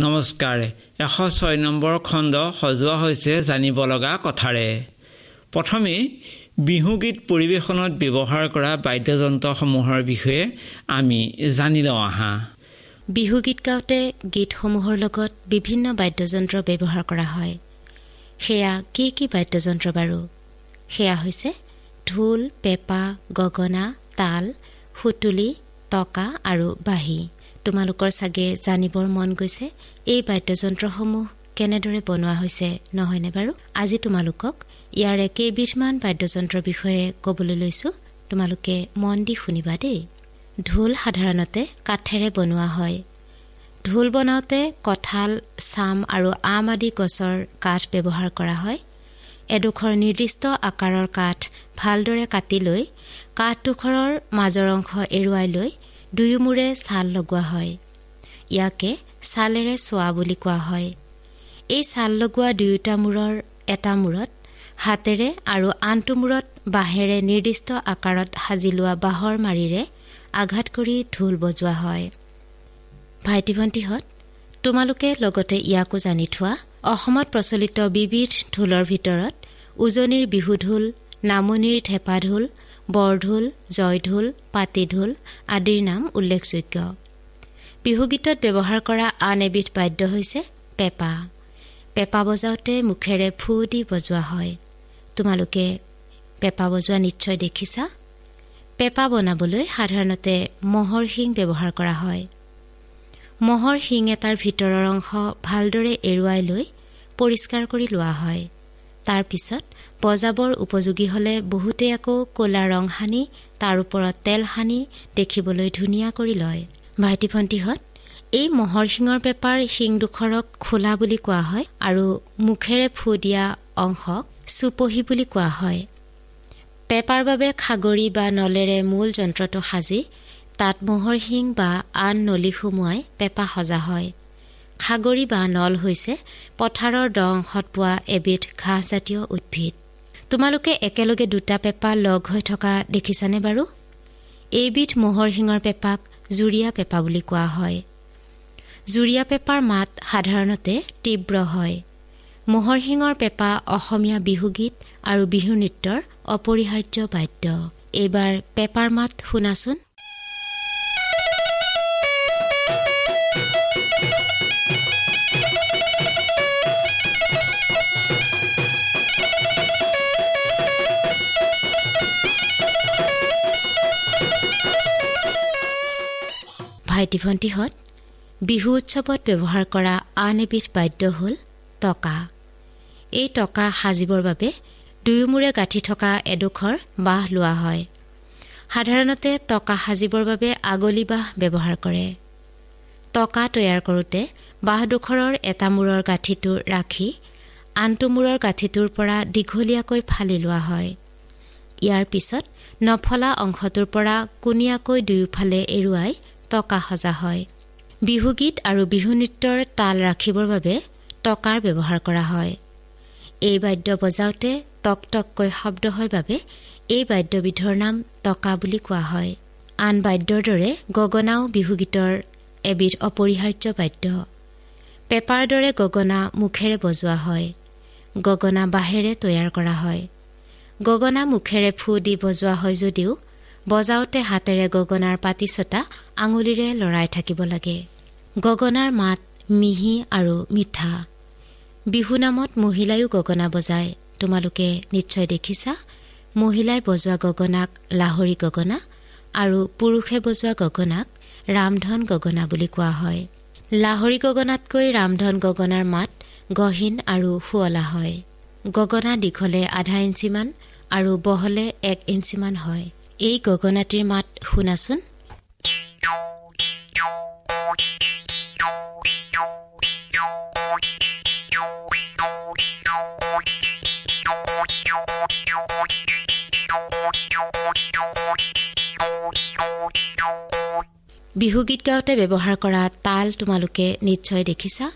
নমস্কাৰ। এশ ছয় নম্বৰ খণ্ড সজোৱা হৈছে জানিব লগা কথাৰে। প্ৰথমে বিহুগীত পৰিৱেশনত ব্যৱহাৰ কৰা বাদ্যযন্ত্ৰসমূহৰ বিষয়ে আমি জানি লওঁ আহা। বিহুগীত গাওঁতে গীতসমূহৰ লগত বিভিন্ন বাদ্যযন্ত্ৰ ব্যৱহাৰ কৰা হয়। সেয়া কি কি বাদ্যযন্ত্ৰ বাৰু? সেয়া হৈছে ঢোল পেঁপা গগনা তাল সুতুলি টকা আৰু বাঁহী। তোমালোকৰ চাগে জানিবৰ মন গৈছে? এই বাদ্যযন্ত্ৰসমূহ কেনেদৰে বনোৱা হৈছে নহয়নে বাৰু? আজি তোমালোকক ইয়াৰে কেইবিধমান বাদ্যযন্ত্ৰৰ বিষয়ে ক'বলৈ লৈছোঁ। তোমালোকে মন দি শুনিবা দেই। ঢোল সাধাৰণতে কাঠেৰে বনোৱা হয়। ঢোল বনাওঁতে কঁঠাল চাম আৰু আম আদি গছৰ কাঠ ব্যৱহাৰ কৰা হয়। এডোখৰ নিৰ্দিষ্ট আকাৰৰ কাঠ ভালদৰে কাটি লৈ কাঠডোখৰৰ মাজৰ অংশ এৰুৱাই লৈ দুয়োমূৰে ছাল লগোৱা হয়। ইয়াকে ছালেৰে চোৱা বুলি কোৱা হয়। এই ছাল লগোৱা দুয়োটা মূৰৰ এটা মূৰত হাতেৰে আৰু আনটো মূৰত বাঁহেৰে নিৰ্দিষ্ট আকাৰত সাজি লোৱা বাঁহৰ মাৰিৰে আঘাত কৰি ঢোল বজোৱা হয়। ভাইটি ভণ্টিহঁত তোমালোকে লগতে ইয়াকো জানি থোৱা। অসমত প্ৰচলিত বিবিধ ঢোলৰ ভিতৰত উজনিৰ বিহু ঢোল নামনিৰ ঢেপা ঢোল বৰঢোল জয়ঢোল পাতিঢোল আদিৰ নাম উল্লেখযোগ্য। বিহুগীতত ব্যৱহাৰ কৰা আন এবিধ বাদ্য হৈছে পেঁপা। পেঁপা বজাওঁতে মুখেৰে ফু দি বজোৱা হয়। তোমালোকে পেঁপা বজোৱা নিশ্চয় দেখিছা? পেঁপা বনাবলৈ সাধাৰণতে মহৰ শিং ব্যৱহাৰ কৰা হয়। মহৰ শিং এটাৰ ভিতৰৰ অংশ ভালদৰে এৰুৱাই লৈ পৰিষ্কাৰ কৰি লোৱা হয়। তাৰ পিছত বজাবৰ উপযোগী হ'লে বহুতে আকৌ ক'লা ৰং সানি তাৰ ওপৰত তেল সানি দেখিবলৈ ধুনীয়া কৰি লয়। ভাইটি ভণ্টিহঁত এই মহৰ শিঙৰ পেপাৰ শিংডোখৰক খোলা বুলি কোৱা হয় আৰু মুখেৰে ফু দিয়া অংশক চুপহী বুলি কোৱা হয়। পেপাৰ বাবে খাগৰি বা নলেৰে মূল যন্ত্ৰটো সাজি তাত মহৰ শিং বা আন নলি সুমুৱাই পেঁপা সজা হয়। খাগৰি বা নল হৈছে পথাৰৰ দ অংশত পোৱা এবিধ ঘাঁহজাতীয় উদ্ভিদ। তোমালোকে একেলগে দুটা পেঁপা লগ হৈ থকা দেখিছানে বাৰু? এইবিধ মহৰ শিঙৰ পেঁপাক জুৰীয়া পেঁপা বুলি কোৱা হয়। জুৰীয়া পেঁপাৰ মাত সাধাৰণতে তীব্ৰ হয়। মহৰ শিঙৰ পেঁপা অসমীয়া বিহুগীত আৰু বিহু নৃত্যৰ অপৰিহাৰ্য বাদ্য। এইবাৰ পেঁপাৰ মাত শুনাচোন। ভাইটি ভণ্টিহঁত বিহু উৎসৱত ব্যৱহাৰ কৰা আন এবিধ বাদ্য হ'ল টকা। এই টকা সাজিবৰ বাবে দুয়োমূৰে গাঁঠি থকা এডোখৰ বাঁহ লোৱা হয়। সাধাৰণতে টকা সাজিবৰ বাবে আগলি বাঁহ ব্যৱহাৰ কৰে। টকা তৈয়াৰ কৰোঁতে বাঁহডোখৰৰ এটা মূৰৰ গাঁঠিটো ৰাখি আনটো মূৰৰ গাঁঠিটোৰ পৰা দীঘলীয়াকৈ ফালি লোৱা হয়। ইয়াৰ পিছত নফলা অংশটোৰ পৰা কোণীয়াকৈ দুয়োফালে এৰুৱাই টকা সজা হয়। বিহুগীত আৰু বিহু নৃত্যৰ তাল ৰাখিবৰ বাবে টকাৰ ব্যৱহাৰ কৰা হয়। এই বাদ্য বজাওঁতে টক টককৈ শব্দ হয় বাবে এই বাদ্যবিধৰ নাম টকা বুলি কোৱা হয়। আন বাদ্যৰ দৰে গগনাও বিহুগীতৰ এবিধ অপৰিহাৰ্য বাদ্য। পেপাৰ দৰে গগনা মুখেৰে বজোৱা হয়। গগনা বাঁহেৰে তৈয়াৰ কৰা হয়। গগনা মুখেৰে ফু দি বজোৱা হয় যদিও বজাওঁতে হাতেৰে গগনাৰ পাতি ছটা আঙুলিৰে লৰাই থাকিব লাগে। গগনাৰ মাত মিহি আৰু মিঠা। বিহু নামত মহিলায়ো গগনা বজায়। তোমালোকে নিশ্চয় দেখিছা মহিলাই বজোৱা গগনাক লাহৰি গগনা আৰু পুৰুষে বজোৱা গগনাক ৰামধন গগনা বুলি কোৱা হয়। লাহৰি গগনাতকৈ ৰামধন গগনাৰ মাত গহীন আৰু শুৱলা হয়। গগনা দীঘলে আধা ইঞ্চিমান আৰু বহলে এক ইঞ্চিমান হয়। এই গগনাটিৰ মাত শুনাচোন। বিহুগীত গাওঁতে ব্যৱহাৰ কৰা তাল তোমালোকে নিশ্চয় দেখিছা।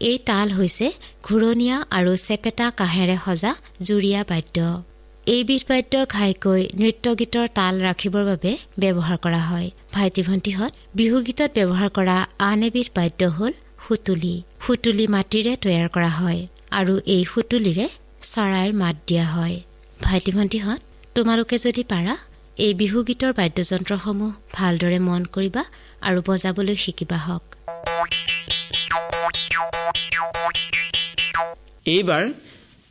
এই তাল হৈছে ঘূৰণীয়া আৰু চেপেটা কাঁহেৰে সজা জুৰীয়া বাদ্য। এইবিধ বাদ্য ঘাইকৈ নৃত্য গীতৰ তাল ৰাখিবৰ বাবে ব্যৱহাৰ কৰা হয়। ভাইটি ভণ্টিহঁত বিহুগীতত ব্যৱহাৰ কৰা আন এবিধ বাদ্য হ'ল সুতুলি। সুতুলি মাটিৰে তৈয়াৰ কৰা হয় আৰু এই সুতুলিৰে চৰাইৰ মাত দিয়া হয়। ভাইটি ভণ্টিহঁত তোমালোকে যদি পাৰা এই বিহু গীতৰ বাদ্যযন্ত্ৰসমূহ ভালদৰে মন কৰিবা আৰু বজাবলৈ শিকিবা হওক। এইবাৰ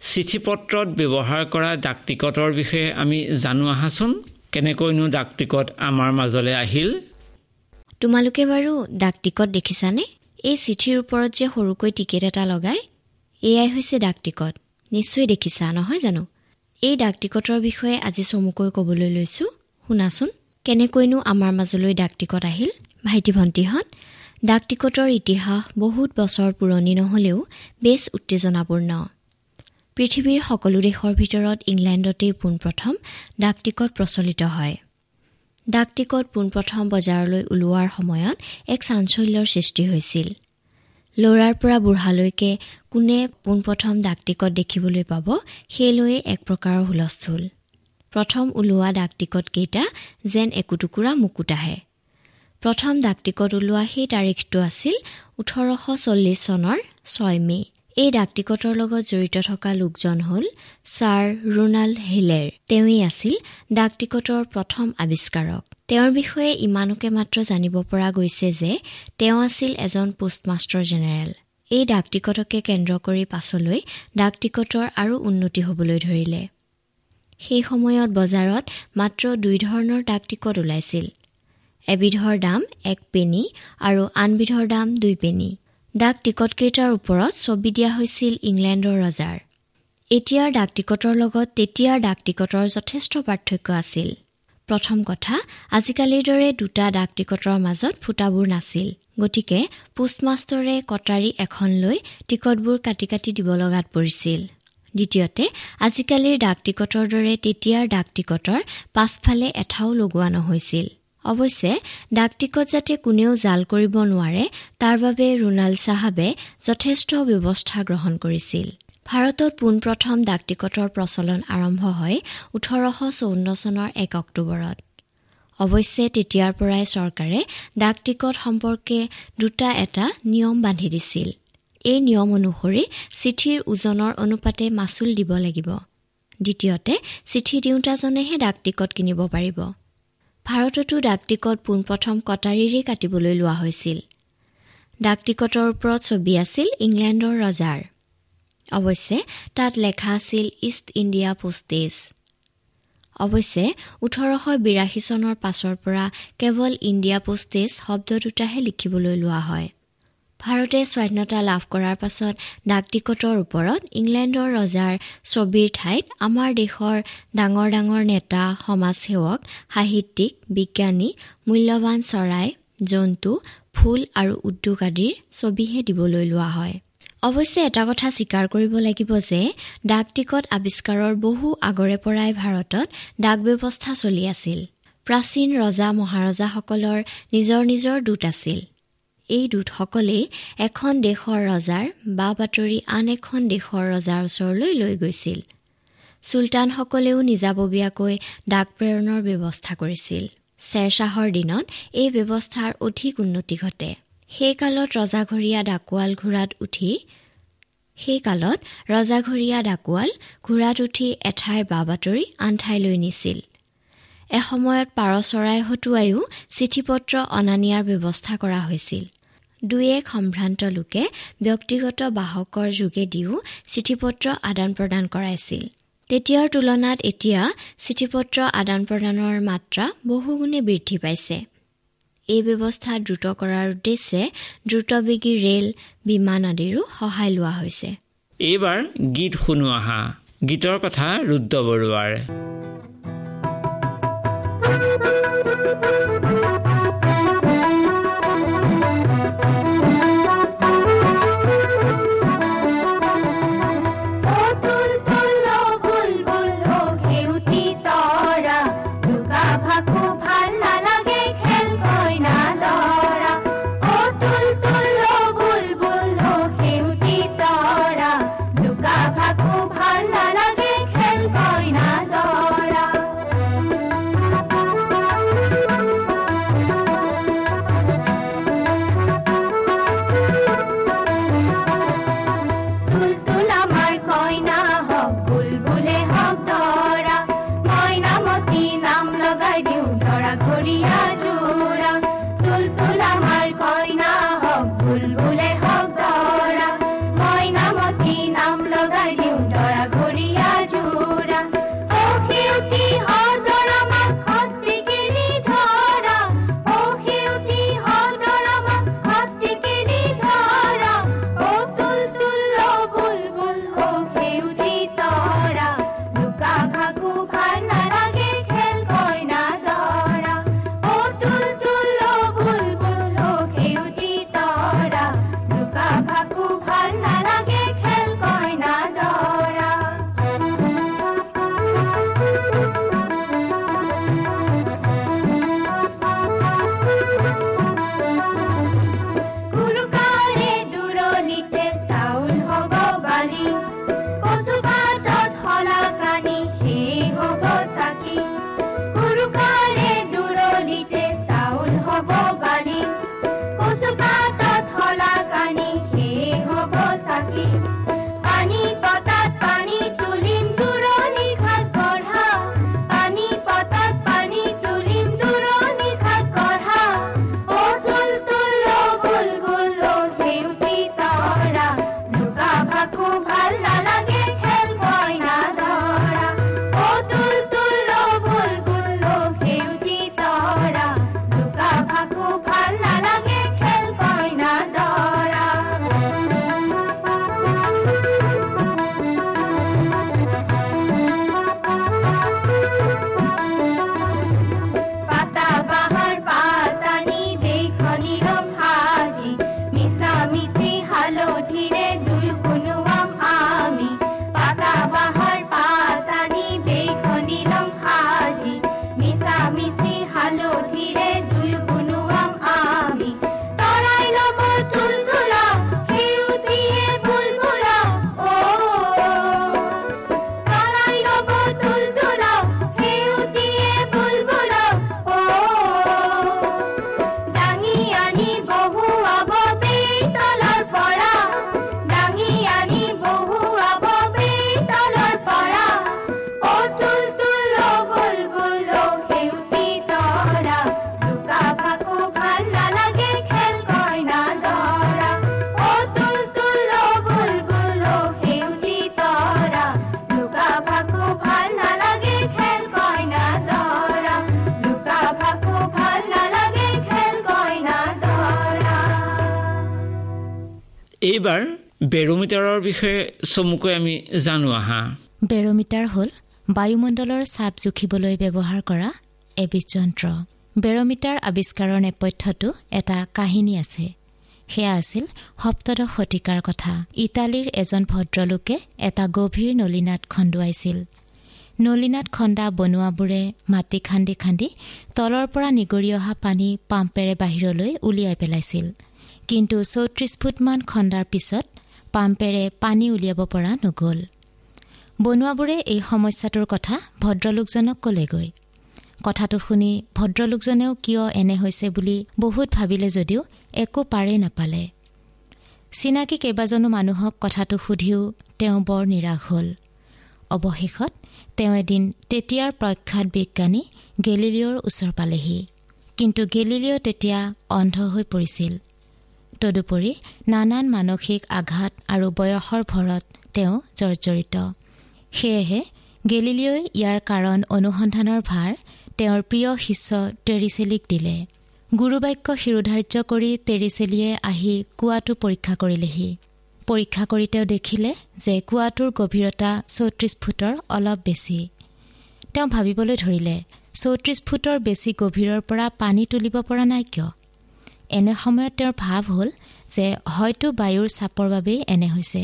চিঠি পত্ৰত ব্যৱহাৰ কৰা ডাক টিকটৰ বিষয়ে আমি জানো আহাচোন। কেনেকৈনো ডাক টিকট আমাৰ মাজলৈ আহিল? তোমালোকে বাৰু ডাক টিকট দেখিছানে? এই চিঠিৰ ওপৰত যে সৰুকৈ টিকেট এটা লগাই এয়াই হৈছে ডাক টিকট নিশ্চয় দেখিছা নহয় জানো? এই ডাক টিকটৰ বিষয়ে আজি চমুকৈ ক'বলৈ লৈছোঁ। শুনাচোন কেনেকৈনো আমাৰ মাজলৈ ডাক টিকট আহিল? ভাইটি ভণ্টিহঁত ডাক টিকটৰ ইতিহাস বহুত বছৰ পুৰণি নহ'লেও বেছ উত্তেজনাপূৰ্ণ। পৃথিৱীৰ সকলো দেশৰ ভিতৰত ইংলেণ্ডতেই পোনপ্ৰথম ডাক টিকট প্ৰচলিত হয়। ডাক টিকট পোনপ্ৰথম বজাৰলৈ ওলোৱাৰ সময়ত এক চাঞ্চল্যৰ সৃষ্টি হৈছিল। ল'ৰাৰ পৰা বুঢ়ালৈকে কোনে পোনপ্ৰথম ডাক টিকট দেখিবলৈ পাব সেইলৈয়ে এক প্ৰকাৰৰ হুলস্থুল। প্ৰথম ওলোৱা ডাক টিকটকেইটা যেন একোটুকুৰা মুকুট আহে। প্ৰথম ডাক টিকট ওলোৱা সেই তাৰিখটো আছিল ওঠৰশ চল্লিছ চনৰ ছয় মে' এই ডাক টিকটৰ লগত জড়িত থকা লোকজন হ'ল ছাৰ ৰোনাল্ড হিলেৰ। তেওঁৱেই আছিল ডাক টিকটৰ প্ৰথম আৱিষ্কাৰক। তেওঁৰ বিষয়ে ইমানকে মাত্ৰ জানিব পৰা গৈছে যে তেওঁ আছিল এজন পোষ্টমাষ্টাৰ জেনেৰেল। এই ডাক টিকটকে কেন্দ্ৰ কৰি পাছলৈ ডাক টিকটৰ আৰু উন্নতি হ'বলৈ ধৰিলে। সেই সময়ত বজাৰত মাত্ৰ দুই ধৰণৰ ডাক টিকট ওলাইছিল। এবিধৰ দাম এক পেনী আৰু আনবিধৰ দাম দুই পেনী। ডাক টিকটকেইটাৰ ওপৰত ছবি দিয়া হৈছিল ইংলেণ্ডৰ ৰজাৰ। এতিয়াৰ ডাক টিকটৰ লগত তেতিয়াৰ ডাক টিকটৰ যথেষ্ট পাৰ্থক্য আছিল। প্ৰথম কথা আজিকালিৰ দৰে দুটা ডাক টিকটৰ মাজত ফুটাবোৰ নাছিল। গতিকে পোষ্টমাষ্টৰে কটাৰী এখন লৈ টিকটবোৰ কাটি কাটি দিব লগাত পৰিছিল। দ্বিতীয়তে আজিকালিৰ ডাক টিকটৰ দৰে তেতিয়াৰ ডাক টিকটৰ পাছফালে এঠাও লগোৱা নহৈছিল। অৱশ্যে ডাক টিকট যাতে কোনেও জাল কৰিব নোৱাৰে তাৰ বাবে ৰোনাল্ড চাহাবে যথেষ্ট ব্যৱস্থা গ্ৰহণ কৰিছিল। ভাৰতত পোনপ্ৰথম ডাক টিকটৰ প্ৰচলন আৰম্ভ হয় ওঠৰশ চৌৱন্ন চনৰ এক অক্টোবৰত। অৱশ্যে তেতিয়াৰ পৰাই চৰকাৰে ডাক টিকট সম্পৰ্কে দুটা এটা নিয়ম বান্ধি দিছিল। এই নিয়ম অনুসৰি চিঠিৰ ওজনৰ অনুপাতে মাচুল দিব লাগিব। দ্বিতীয়তে চিঠি দিওঁতাজনেহে ডাক টিকট কিনিব পাৰিব। ভাৰততো ডাক টিকট পোনপ্ৰথম কটাৰীৰেই কাটিবলৈ লোৱা হৈছিল। ডাক টিকটৰ ওপৰত ছবি আছিল ইংলেণ্ডৰ ৰজাৰ। অৱশ্যে তাত লেখা আছিল ইষ্ট ইণ্ডিয়া পোষ্টেজ। অৱশ্যে ওঠৰশ বিৰাশী চনৰ পাছৰ পৰা কেৱল ইণ্ডিয়া পোষ্টেজ শব্দ দুটাহে লিখিবলৈ লোৱা হয়। ভাৰতে স্বাধীনতা লাভ কৰাৰ পাছত ডাক টিকটৰ ওপৰত ইংলেণ্ডৰ ৰজাৰ ছবিৰ ঠাইত আমাৰ দেশৰ ডাঙৰ ডাঙৰ নেতা সমাজসেৱক সাহিত্যিক বিজ্ঞানী মূল্যৱান চৰাই জন্তু ফুল আৰু উদ্যোগ আদিৰ ছবিহে দিবলৈ লোৱা হয়। অৱশ্যে এটা কথা স্বীকাৰ কৰিব লাগিব যে ডাক টিকট আৱিষ্কাৰৰ বহু আগৰে পৰাই ভাৰতত ডাক ব্যৱস্থা চলি আছিল। প্ৰাচীন ৰজা মহাৰজাসকলৰ নিজৰ নিজৰ দূত আছিল। এই দূতসকলেই এখন দেশৰ ৰজাৰ বা বাতৰি আন এখন দেশৰ ৰজাৰ ওচৰলৈ লৈ গৈছিল। চুলতানসকলেও নিজাববীয়াকৈ ডাক প্ৰেৰণৰ ব্যৱস্থা কৰিছিল। শ্বেৰশ্বাহৰ দিনত এই ব্যৱস্থাৰ অধিক উন্নতি ঘটে। সেই কালত ৰজাঘৰীয়া ডাকোৱাল ঘোঁৰাত উঠি সেই কালত ৰজাঘৰীয়া ডাকোৱাল ঘোঁৰাত উঠি এঠাইৰ বা বাতৰি আন ঠাইলৈ নিছিল। এসময়ত পাৰ চৰাই হতুৱাইও চিঠি পত্ৰ অনা নিয়াৰ ব্যৱস্থা কৰা হৈছিল। দুই এক সম্ভ্ৰান্ত লোকে ব্যক্তিগত বাহকৰ যোগেদিও চিঠি পত্ৰ আদান প্ৰদান কৰাইছিল। তেতিয়াৰ তুলনাত এতিয়া চিঠি পত্ৰ আদান প্ৰদানৰ মাত্ৰা বহুগুণে বৃদ্ধি পাইছে। এই ব্যৱস্থা দ্ৰুত কৰাৰ উদ্দেশ্যে দ্ৰুতবেগী ৰেল বিমান আদিৰো সহায় লোৱা হৈছে। এইবাৰ গীত শুনো আহা। গীতৰ কথা ৰুদ্ৰ বৰুৱাৰ। এইবাৰ বেৰোমিটাৰৰ বিষয়ে চমুকৈ আমি জানো আহা। বেৰোমিটাৰ হ'ল বায়ুমণ্ডলৰ চাপ জুখিবলৈ ব্যৱহাৰ কৰা এবিধ যন্ত্ৰ। বেৰোমিটাৰ আৱিষ্কাৰৰ নেপথ্যতো এটা কাহিনী আছে। সেয়া আছিল সপ্তদশ শতিকাৰ কথা। ইটালীৰ এজন ভদ্ৰলোকে এটা গভীৰ নলীনাট খন্দুৱাইছিল। নলীনাট খন্দা বনোৱাবোৰে মাটি খান্দি খান্দি তলৰ পৰা নিগৰি অহা পানী পাম্পেৰে বাহিৰলৈ উলিয়াই পেলাইছিল। কিন্তু চৌত্ৰিছ ফুটমান খন্দাৰ পিছত পাম্পেৰে পানী উলিয়াব পৰা নগ'ল। বনোৱাবোৰে এই সমস্যাটোৰ কথা ভদ্ৰলোকজনক ক'লেগৈ। কথাটো শুনি ভদ্ৰলোকজনেও কিয় এনে হৈছে বুলি বহুত ভাবিলে যদিও একো পাৰেই নাপালে। চিনাকি কেইবাজনো মানুহক কথাটো সুধিও তেওঁ বৰ নিৰাশ হ'ল। অৱশেষত তেওঁ এদিন তেতিয়াৰ প্ৰখ্যাত বিজ্ঞানী গেলিলিঅ'ৰ ওচৰ পালেহি। কিন্তু গেলিলিঅ' তেতিয়া অন্ধ হৈ পৰিছিল। তদুপৰি নানান মানসিক আঘাত আৰু বয়সৰ ভৰত তেওঁ জৰ্জৰিত। সেয়েহে গেলিলিঅই ইয়াৰ কাৰণ অনুসন্ধানৰ ভাৰ তেওঁৰ প্ৰিয় শিষ্য টেৰিচেলিক দিলে। গুৰুবাক্য শিৰোধাৰ্য কৰি টেৰিচেলিয়ে আহি কুৱাটো পৰীক্ষা কৰিলেহি। পৰীক্ষা কৰি তেওঁ দেখিলে যে কুৱাটোৰ গভীৰতা চৌত্ৰিছ ফুটৰ অলপ বেছি। তেওঁ ভাবিবলৈ ধৰিলে চৌত্ৰিছ ফুটৰ বেছি গভীৰৰ পৰা পানী তুলিব পৰা নাই কিয়? এনে সময়ত তেওঁৰ ভাৱ হ'ল যে হয়তো বায়ুৰ চাপৰ বাবেই এনে হৈছে।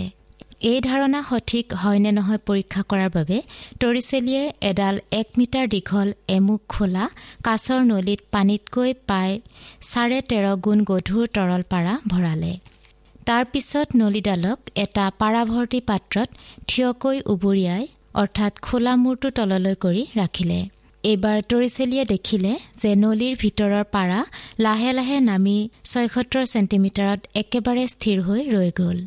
এই ধাৰণা সঠিক হয় নে নহয় পৰীক্ষা কৰাৰ বাবে তৰিচেলিয়ে এডাল এক মিটাৰ দীঘল এমুখ খোলা কাছৰ নলীত পানীতকৈ প্ৰায় চাৰে তেৰ গুণ গধুৰ তৰল পাৰা ভৰালে। তাৰ পিছত নলীডালক এটা পাৰাভৰ্তি পাত্ৰত থিয়কৈ উবুৰিয়াই অৰ্থাৎ খোলা মূৰটো তললৈ কৰি ৰাখিলে। এইবাৰ তৰিচেলিয়ে দেখিলে যে নলীৰ ভিতৰৰ পাৰা লাহে লাহে নামি ছয়সত্তৰ চেণ্টিমিটাৰত একেবাৰে স্থিৰ হৈ ৰৈ গ'ল।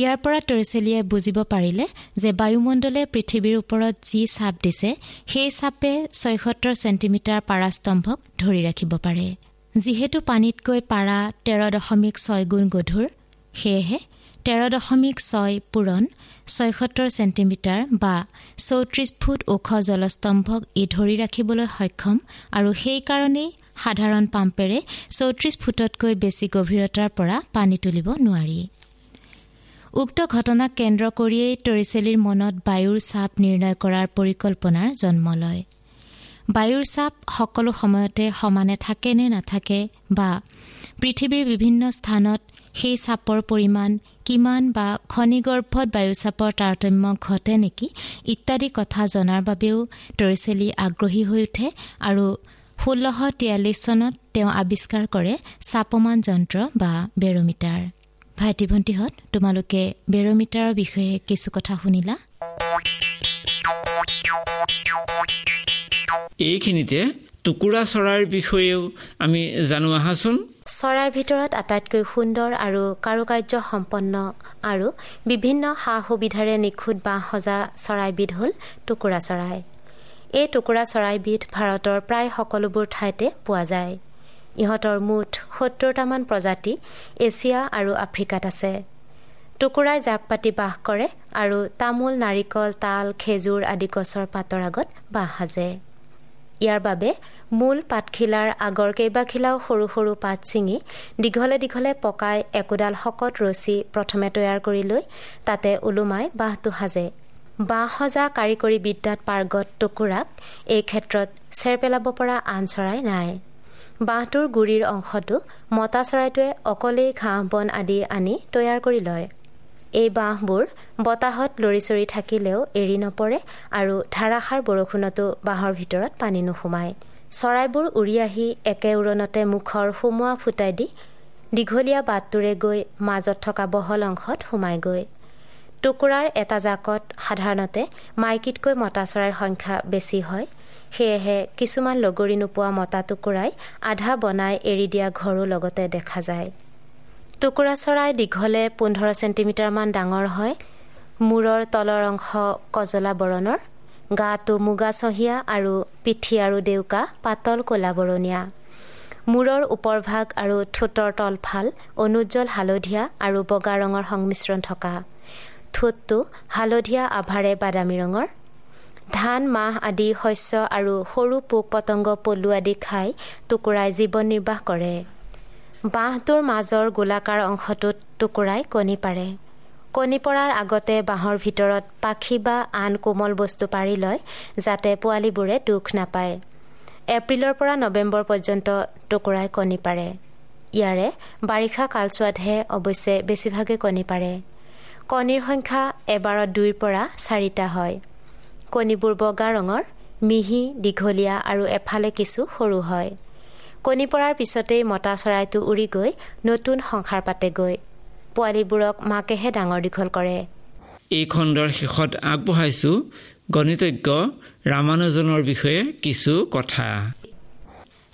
ইয়াৰ পৰা তৰিচেলিয়ে বুজিব পাৰিলে যে বায়ুমণ্ডলে পৃথিৱীৰ ওপৰত যি চাপ দিছে সেই চাপে ছয়সত্তৰ চেণ্টিমিটাৰ পাৰাস্তম্ভক ধৰি ৰাখিব পাৰে। যিহেতু পানীতকৈ পাৰা তেৰ দশমিক ছয় গুণ গধুৰ সেয়েহে তেৰ দশমিক ছয় পূৰণ ছয়সত্তৰ চেণ্টিমিটাৰ বা চৌত্ৰিছ ফুট ওখ জলস্তম্ভক ই ধৰি ৰাখিবলৈ সক্ষম আৰু সেইকাৰণেই সাধাৰণ পাম্পেৰে চৌত্ৰিছ ফুটতকৈ বেছি গভীৰতাৰ পৰা পানী তুলিব নোৱাৰি। উক্ত ঘটনাক কেন্দ্ৰ কৰিয়েই তৰিচেলিৰ মনত বায়ুৰ চাপ নিৰ্ণয় কৰাৰ পৰিকল্পনাৰ জন্ম লয়। বায়ুৰ চাপ সকলো সময়তে সমানে থাকে নে নাথাকে বা পৃথিৱীৰ বিভিন্ন স্থানত সেই চাপৰ পৰিমাণ কিমান বা খনিগৰ্ভত বায়ুচাপৰ তাৰতম্য ঘটে নেকি ইত্যাদি কথা জনাৰ বাবেও তৰিচেলি আগ্ৰহী হৈ উঠে আৰু ষোল্লশ তিয়াল্লিছ চনত তেওঁ আৱিষ্কাৰ কৰে চাপমান যন্ত্ৰ বা বেৰমিটাৰ। ভাইটি ভণ্টিহঁত তোমালোকে বেৰমিটাৰৰ বিষয়ে কিছু কথা শুনিলা? এইখিনিতে টুকুৰা চৰাইৰ বিষয়েও আমি জানো আহাচোন। চৰাইৰ ভিতৰত আটাইতকৈ সুন্দৰ আৰু কাৰুকাৰ্য সম্পন্ন আৰু বিভিন্ন সা সুবিধাৰে নিখুঁত বাঁহ সজা চৰাইবিধ হ'ল টুকুৰা চৰাই। এই টুকুৰা চৰাইবিধ ভাৰতৰ প্ৰায় সকলোবোৰ ঠাইতে পোৱা যায়। ইহঁতৰ মুঠ সত্তৰটামান প্ৰজাতি এছিয়া আৰু আফ্ৰিকাত আছে। টুকুৰাই জাক পাতি বাস কৰে আৰু তামোল নাৰিকল তাল খেজুৰ আদি গছৰ পাতৰ আগত বাঁহ সাজে। ইয়াৰ বাবে মূল পাতখিলাৰ আগৰ কেইবাখিলাও সৰু সৰু পাত ছিঙি দীঘলে দীঘলে পকাই একোডাল শকত ৰছী প্ৰথমে তৈয়াৰ কৰি লৈ তাতে ওলোমাই বাঁহটো সাজে। বাঁহ সজা কাৰিকৰী বিদ্যাত পাৰ্গত টুকুৰাক এই ক্ষেত্ৰত চেৰ পেলাব পৰা আন চৰাই নাই। বাঁহটোৰ গুৰিৰ অংশটো মতা চৰাইটোৱে অকলেই ঘাঁহ বন আদি আনি তৈয়াৰ কৰি লয়। এই বাঁহবোৰ বতাহত লৰি চৰি থাকিলেও এৰি নপৰে আৰু ধাৰাসাৰ বৰষুণতো বাঁহৰ ভিতৰত পানী নোসোমায়। চৰাইবোৰ উৰি আহি একে উৰণতে মুখৰ সুমুৱা ফুটাই দি দীঘলীয়া বাটটোৰে গৈ মাজত থকা বহল অংশত সোমাইগৈ টুকুৰাৰ এটা জাকত সাধাৰণতে মাইকীতকৈ মতা চৰাইৰ সংখ্যা বেছি হয়। সেয়েহে কিছুমান লগৰী নোপোৱা মতা টুকুৰাই আধা বনাই এৰি দিয়া ঘৰো লগতে দেখা যায়। টুকুৰা চৰাই দীঘলে পোন্ধৰ চেণ্টিমিটাৰমান ডাঙৰ হয়। মূৰৰ তলৰ অংশ কজলা বৰণৰ গাটো মুগা চহীয়া আৰু পিঠি আৰু ডেউকা পাতল ক'লা বৰণীয়া। মূৰৰ ওপৰভাগ আৰু ঠোঁটৰ তলফাল অনুজ্জ্বল হালধীয়া আৰু বগা ৰঙৰ সংমিশ্ৰণ থকা। ঠোঁটটো হালধীয়া আভাৰে বাদামী ৰঙৰ। ধান মাহ আদি শস্য আৰু সৰু পোক পতংগ পলু আদি খাই টুকুৰাই জীৱন নিৰ্বাহ কৰে। বাঁহটোৰ মাজৰ গোলাকাৰ অংশটোত টুকুৰাই কণী পাৰে। কণী পৰাৰ আগতে বাঁহৰ ভিতৰত পাখি বা আন কোমল বস্তু পাৰি লয় যাতে পোৱালীবোৰে দুখ নাপায়। এপ্ৰিলৰ পৰা নৱেম্বৰ পৰ্যন্ত টুকুৰাই কণী পাৰে। ইয়াৰে বাৰিষা কালচোৱাতহে অৱশ্যে বেছিভাগে কণী পাৰে। কণীৰ সংখ্যা এবাৰত দুইৰ পৰা চাৰিটা হয়। কণীবোৰ বগা ৰঙৰ মিহি দীঘলীয়া আৰু এফালে কিছু সৰু হয়। কণী পৰাৰ পিছতেই মতা চৰাইটো উৰি গৈ নতুন সংসাৰ পাতেগৈ। পোৱালীবোৰক মাকেহে ডাঙৰ দীঘল কৰে। এই খণ্ডৰ শেষত আগবঢ়াইছো গণিতজ্ঞ ৰামানুজনৰ বিষয়ে কিছু কথা।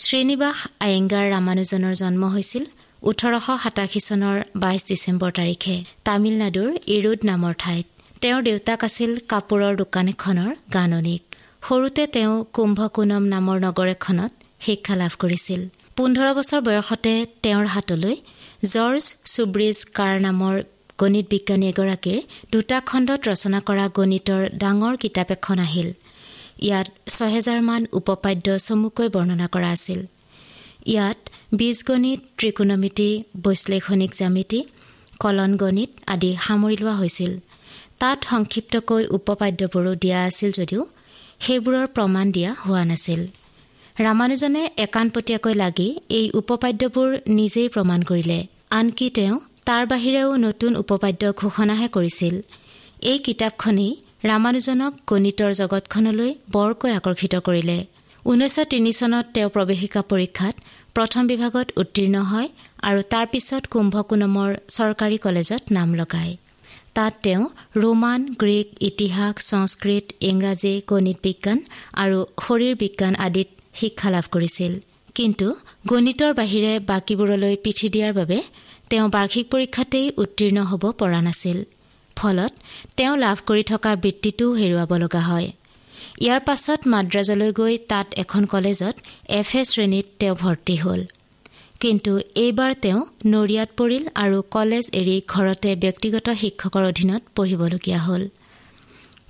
শ্ৰীনিবাস আয়েংগাৰ ৰামানুজনৰ জন্ম হৈছিল ওঠৰশ সাতাশী চনৰ বাইছ ডিচেম্বৰ তাৰিখে। তামিলনাডুৰ ইৰুদ নামৰ ঠাইত। তেওঁৰ দেউতাক আছিল কাপোৰৰ দোকান এখনৰ গাননিক। সৰুতে তেওঁ কুম্ভকোনম নামৰ নগৰ এখনত শিক্ষা লাভ কৰিছিল। পোন্ধৰ বছৰ বয়সতে তেওঁৰ হাতলৈ জৰ্জ চুব্ৰিজ কাৰ নামৰ গণিত বিজ্ঞানী এগৰাকীৰ দুটা খণ্ডত ৰচনা কৰা গণিতৰ ডাঙৰ কিতাপ এখন আহিল। ইয়াত ছহেজাৰমান উপপাদ্য চমুকৈ বৰ্ণনা কৰা আছিল। ইয়াত বীজগণিত ত্ৰিকোণমিতি বৈশ্লেষণিক জ্যামিতি কলন গণিত আদি সামৰি লোৱা হৈছিল। তাত সংক্ষিপ্তকৈ উপপাদ্যবোৰো দিয়া আছিল যদিও সেইবোৰৰ প্ৰমাণ দিয়া হোৱা নাছিল। ৰামানুজনে একানপতীয়াকৈ লাগি এই উপপাদ্যবোৰ নিজেই প্ৰমাণ কৰিলে। আনকি তেওঁ তাৰ বাহিৰেও নতুন উপপাদ্য ঘোষণাহে কৰিছিল। এই কিতাপখনেই ৰামানুজনক গণিতৰ জগতখনলৈ বৰকৈ আকৰ্ষিত কৰিলে। ঊনৈছশ তিনি চনত তেওঁ প্ৰৱেশিকা পৰীক্ষাত প্ৰথম বিভাগত উত্তীৰ্ণ হয় আৰু তাৰ পিছত কুম্ভকোনমৰ চৰকাৰী কলেজত নাম লগায়। তাত তেওঁ ৰোমান গ্ৰীক ইতিহাস সংস্কৃত ইংৰাজী গণিত বিজ্ঞান আৰু শৰীৰ বিজ্ঞান আদিত শিক্ষা লাভ কৰিছিল। কিন্তু গণিতৰ বাহিৰে বাকীবোৰলৈ পিঠি দিয়াৰ বাবে তেওঁ বাৰ্ষিক পৰীক্ষাতেই উত্তীৰ্ণ হ'ব পৰা নাছিল। ফলত তেওঁ লাভ কৰি থকা বৃত্তিটোও হেৰুৱাব লগা হয়। ইয়াৰ পাছত মাদ্ৰাজলৈ গৈ তাত এখন কলেজত এফ এ শ্ৰেণীত তেওঁ ভৰ্তি হ'ল। কিন্তু এইবাৰ তেওঁ নৰিয়াত পৰিল আৰু কলেজ এৰি ঘৰতে ব্যক্তিগত শিক্ষকৰ অধীনত পঢ়িবলগীয়া হ'ল।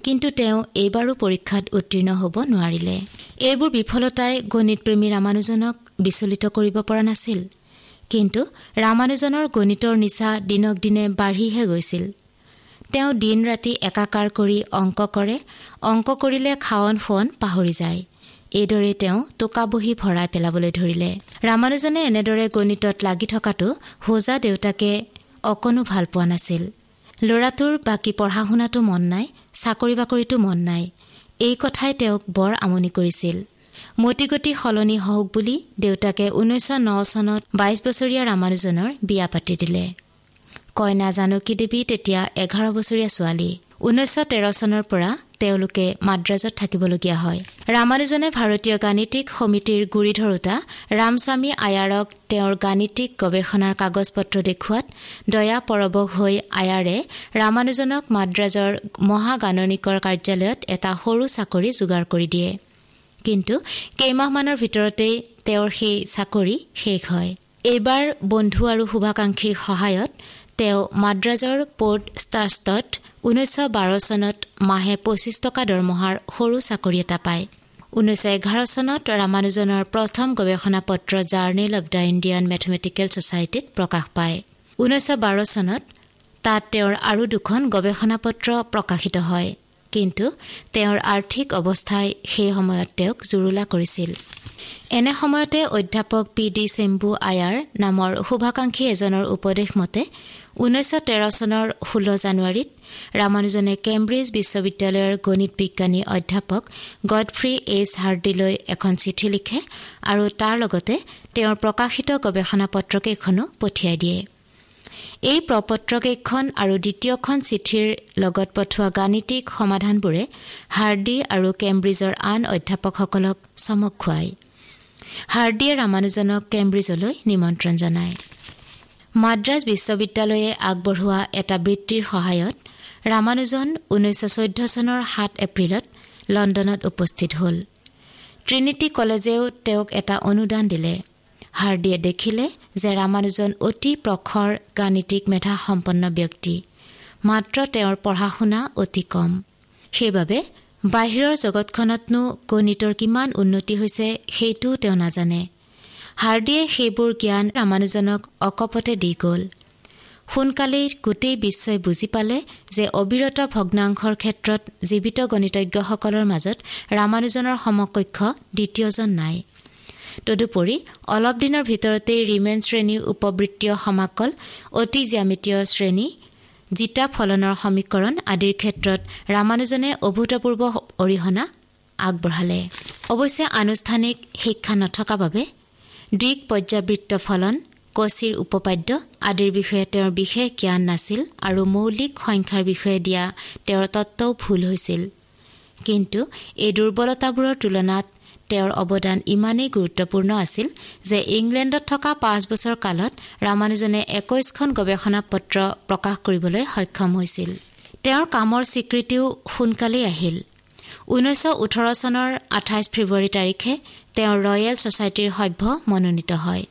কিন্তু তেওঁ এইবাৰো পৰীক্ষাত উত্তীৰ্ণ হ'ব নোৱাৰিলে। এইবোৰ বিফলতাই গণিতপ্ৰেমী ৰামানুজনক বিচলিত কৰিব পৰা নাছিল। কিন্তু ৰামানুজনৰ গণিতৰ নিচা দিনক দিনে বাঢ়িহে গৈছিল। তেওঁ দিন ৰাতি একাকাৰ কৰি অংক কৰে অংক কৰিলে খাৱন ফোৱন পাহৰি যায়। এইদৰে তেওঁ টোকা বহি ভৰাই পেলাবলৈ ধৰিলে। ৰামানুজনে এনেদৰে গণিতত লাগি থকাটো হোজা দেউতাকে অকণো ভাল পোৱা নাছিল। ল'ৰাটোৰ বাকী পঢ়া শুনাটো মন নাই চাকৰি বাকৰিতো মন নাই। এই কথাই তেওঁক বৰ আমনি কৰিছিল। মতিগতি সলনি হওক বুলি দেউতাকে ঊনৈছশ ন চনত বাইছ বছৰীয়া ৰামানুজনৰ বিয়া পাতি দিলে। কইনা জানকী দেৱী তেতিয়া এঘাৰ বছৰীয়া ছোৱালী। ঊনৈছশ তেৰ চনৰ পৰা তেওঁলোকে মাদ্ৰাজত থাকিবলগীয়া হয়। ৰামানুজনে ভাৰতীয় গাণিতিক সমিতিৰ গুৰি ধৰোতা ৰামস্বামী আয়াৰক তেওঁৰ গাণিতিক গৱেষণাৰ কাগজ পত্ৰ দেখুৱাত দয়া পৰবশ হৈ আয়াৰে ৰামানুজনক মাদ্ৰাজৰ মহাগাননিকৰ কাৰ্যালয়ত এটা সৰু চাকৰি যোগাৰ কৰি দিয়ে। কিন্তু কেইমাহমানৰ ভিতৰতেই তেওঁৰ সেই চাকৰি শেষ হয়। এইবাৰ বন্ধু আৰু শুভাকাংক্ষীৰ সহায়ত তেওঁ মাদ্ৰাজৰ পৰ্ট ষ্টাৰ্ষ্টত ঊনৈছশ বাৰ চনত মাহে পঁচিছ টকা দৰমহাৰ সৰু চাকৰি এটা পায়। ঊনৈছশ এঘাৰ চনত ৰামানুজনৰ প্ৰথম গৱেষণা পত্ৰ Journal of the Indian Mathematical ছ'চাইটিত প্ৰকাশ পায়। ঊনৈছশ বাৰ চনত তাত তেওঁৰ আৰু দুখন গৱেষণা পত্ৰ প্ৰকাশিত হয় কিন্তু তেওঁৰ আৰ্থিক অৱস্থাই সেই সময়ত তেওঁক জুৰুলা কৰিছিল। এনে সময়তে অধ্যাপক পি ডি চেম্বু আয়াৰ নামৰ শুভাকাংক্ষী এজনৰ উপদেশ মতে ঊনৈছশ তেৰ চনৰ ষোল্ল জানুৱাৰীত ৰামানুজনে কেম্ব্ৰিজ বিশ্ববিদ্যালয়ৰ গণিত বিজ্ঞানী অধ্যাপক গডফ্ৰী এইচ হাৰ্ডিলৈ এখন চিঠি লিখে আৰু তাৰ লগতে তেওঁৰ প্ৰকাশিত গৱেষণা পত্ৰকেইখনো পঠিয়াই দিয়ে। এই প্ৰপত্ৰকেইখন আৰু দ্বিতীয়খন চিঠিৰ লগত পঠোৱা গাণিতিক সমাধানবোৰে হাৰ্ডি আৰু কেম্ব্ৰিজৰ আন অধ্যাপকসকলক চমক খুৱায়। হাৰ্ডিয়ে ৰামানুজনক কেম্ব্ৰিজলৈ নিমন্ত্ৰণ জনায়। মাদ্ৰাজ বিশ্ববিদ্যালয়ে আগবঢ়োৱা এটা বৃত্তিৰ সহায়ত ৰামানুজন ঊনৈছশ চৈধ্য চনৰ সাত এপ্ৰিলত লণ্ডনত উপস্থিত হ'ল। ট্ৰিনিটি কলেজেও তেওঁক এটা অনুদান দিলে। হাৰ্ডিয়ে দেখিলে যে ৰামানুজন অতি প্ৰখৰ গাণিতিক মেধা সম্পন্ন ব্যক্তি। মাত্ৰ তেওঁৰ পঢ়া শুনা অতি কম। সেইবাবে বাহিৰৰ জগতখনতনো গণিতৰ কিমান উন্নতি হৈছে সেইটোও তেওঁ নাজানে। হাৰ্ডিয়ে সেইবোৰ জ্ঞান ৰামানুজনক অকপতে দি গ'ল। সোনকালেই গোটেই বিশ্বই বুজি পালে যে অবিৰত ভগ্নাংশৰ ক্ষেত্ৰত জীৱিত গণিতজ্ঞসকলৰ মাজত ৰামানুজনৰ সমকক্ষ দ্বিতীয়জন নাই। তদুপৰি অলপ দিনৰ ভিতৰতেই ৰিমেন শ্ৰেণী উপবৃত্তীয় সমাকল অতি জ্যামিতীয় শ্ৰেণী জিতা ফলনৰ সমীকৰণ আদিৰ ক্ষেত্ৰত ৰামানুজনে অভূতপূৰ্ব অৰিহণা আগবঢ়ালে। অৱশ্যে আনুষ্ঠানিক শিক্ষা নথকা বাবে দ্বিক পৰ্যাবৃত্ত ফলন কচিৰ উপপাদ্য আদিৰ বিষয়ে তেওঁৰ বিশেষ জ্ঞান নাছিল আৰু মৌলিক সংখ্যাৰ বিষয়ে দিয়া তেওঁৰ তত্বও ভুল হৈছিল। কিন্তু এই দুৰ্বলতাবোৰৰ তুলনাত তেওঁৰ অৱদান ইমানেই গুৰুত্বপূৰ্ণ আছিল যে ইংলেণ্ডত থকা পাঁচ বছৰ কালত ৰামানুজনে একৈশখন গৱেষণা পত্ৰ প্ৰকাশ কৰিবলৈ সক্ষম হৈছিল। তেওঁৰ কামৰ স্বীকৃতিও সোনকালেই আহিল। ঊনৈছশ ওঠৰ চনৰ আঠাইছ ফেব্ৰুৱাৰী তাৰিখে তেওঁ ৰয়েল ছ'চাইটিৰ সভ্য মনোনীত হয়।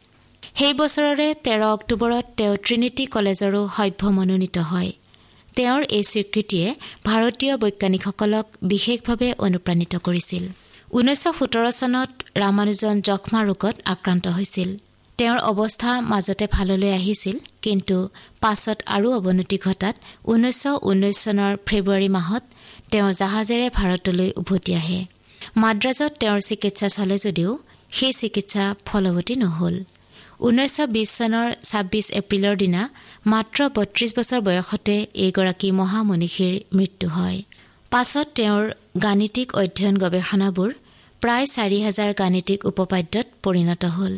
সেই বছৰৰে তেৰ অক্টোবৰত তেওঁ ট্ৰিনিটি কলেজৰো সভ্য মনোনীত হয়। তেওঁৰ এই স্বীকৃতিয়ে ভাৰতীয় বৈজ্ঞানিকসকলক বিশেষভাৱে অনুপ্ৰাণিত কৰিছিল। ঊনৈছশ সোতৰ চনত ৰামানুজন যক্ষ্মা ৰোগত আক্ৰান্ত হৈছিল। তেওঁৰ অৱস্থা মাজতে ভাললৈ আহিছিল কিন্তু পাছত আৰু অৱনতি ঘটাত ঊনৈছশ ঊনৈছ চনৰ ফেব্ৰুৱাৰী মাহত তেওঁ জাহাজেৰে ভাৰতলৈ উভতি আহে। মাদ্ৰাজত তেওঁৰ চিকিৎসা চলে যদিও সেই চিকিৎসা ফলৱতী নহ'ল। ঊনৈছশ বিছ চনৰ ছাব্বিছ এপ্ৰিলৰ দিনা মাত্ৰ বত্ৰিছ বছৰ বয়সতে এইগৰাকী মহামনীষীৰ মৃত্যু হয়। পাছত তেওঁৰ গাণিতিক অধ্যয়ন গৱেষণাবোৰ প্ৰায় চাৰি হাজাৰ গাণিতিক উপপাদ্যত পৰিণত হ'ল।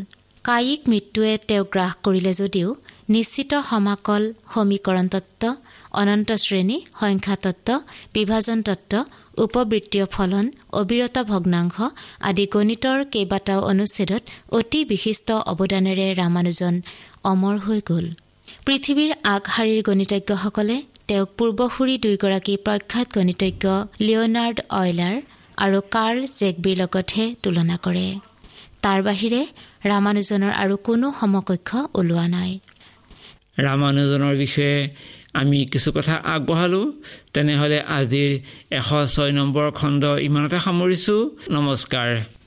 কায়িক মৃত্যুৱে তেওঁক গ্ৰাস কৰিলে যদিও নিশ্চিত সমাকল সমীকৰণ তত্ত্ব অনন্ত শ্ৰেণী সংখ্যাতত্ত্ব বিভাজন তত্ত্ব উপবৃত্তীয় ফলন অবিৰত ভগ্নাংশ আদি গণিতৰ কেইবাটাও অনুচ্ছেদত অতি বিশিষ্ট অৱদানেৰে ৰামানুজন অমৰ হৈ গ'ল। পৃথিৱীৰ আগশাৰীৰ গণিতজ্ঞসকলে তেওঁক পূৰ্বসূৰী দুয়োগৰাকী প্ৰখ্যাত গণিতজ্ঞ লিঅ'নাৰ্ড অইলাৰ আৰু কাৰ্ল জেকবিৰ লগতহে তুলনা কৰে। তাৰ বাহিৰে ৰামানুজনৰ আৰু কোনো সমকক্ষ ওলোৱা নাই। ৰামানুজনৰ বিষয়ে আমি কিছু কথা আগবঢ়ালোঁ। তেনেহ'লে আজিৰ এশ ছয় নম্বৰ খণ্ড ইমানতে সামৰিছোঁ। নমস্কাৰ।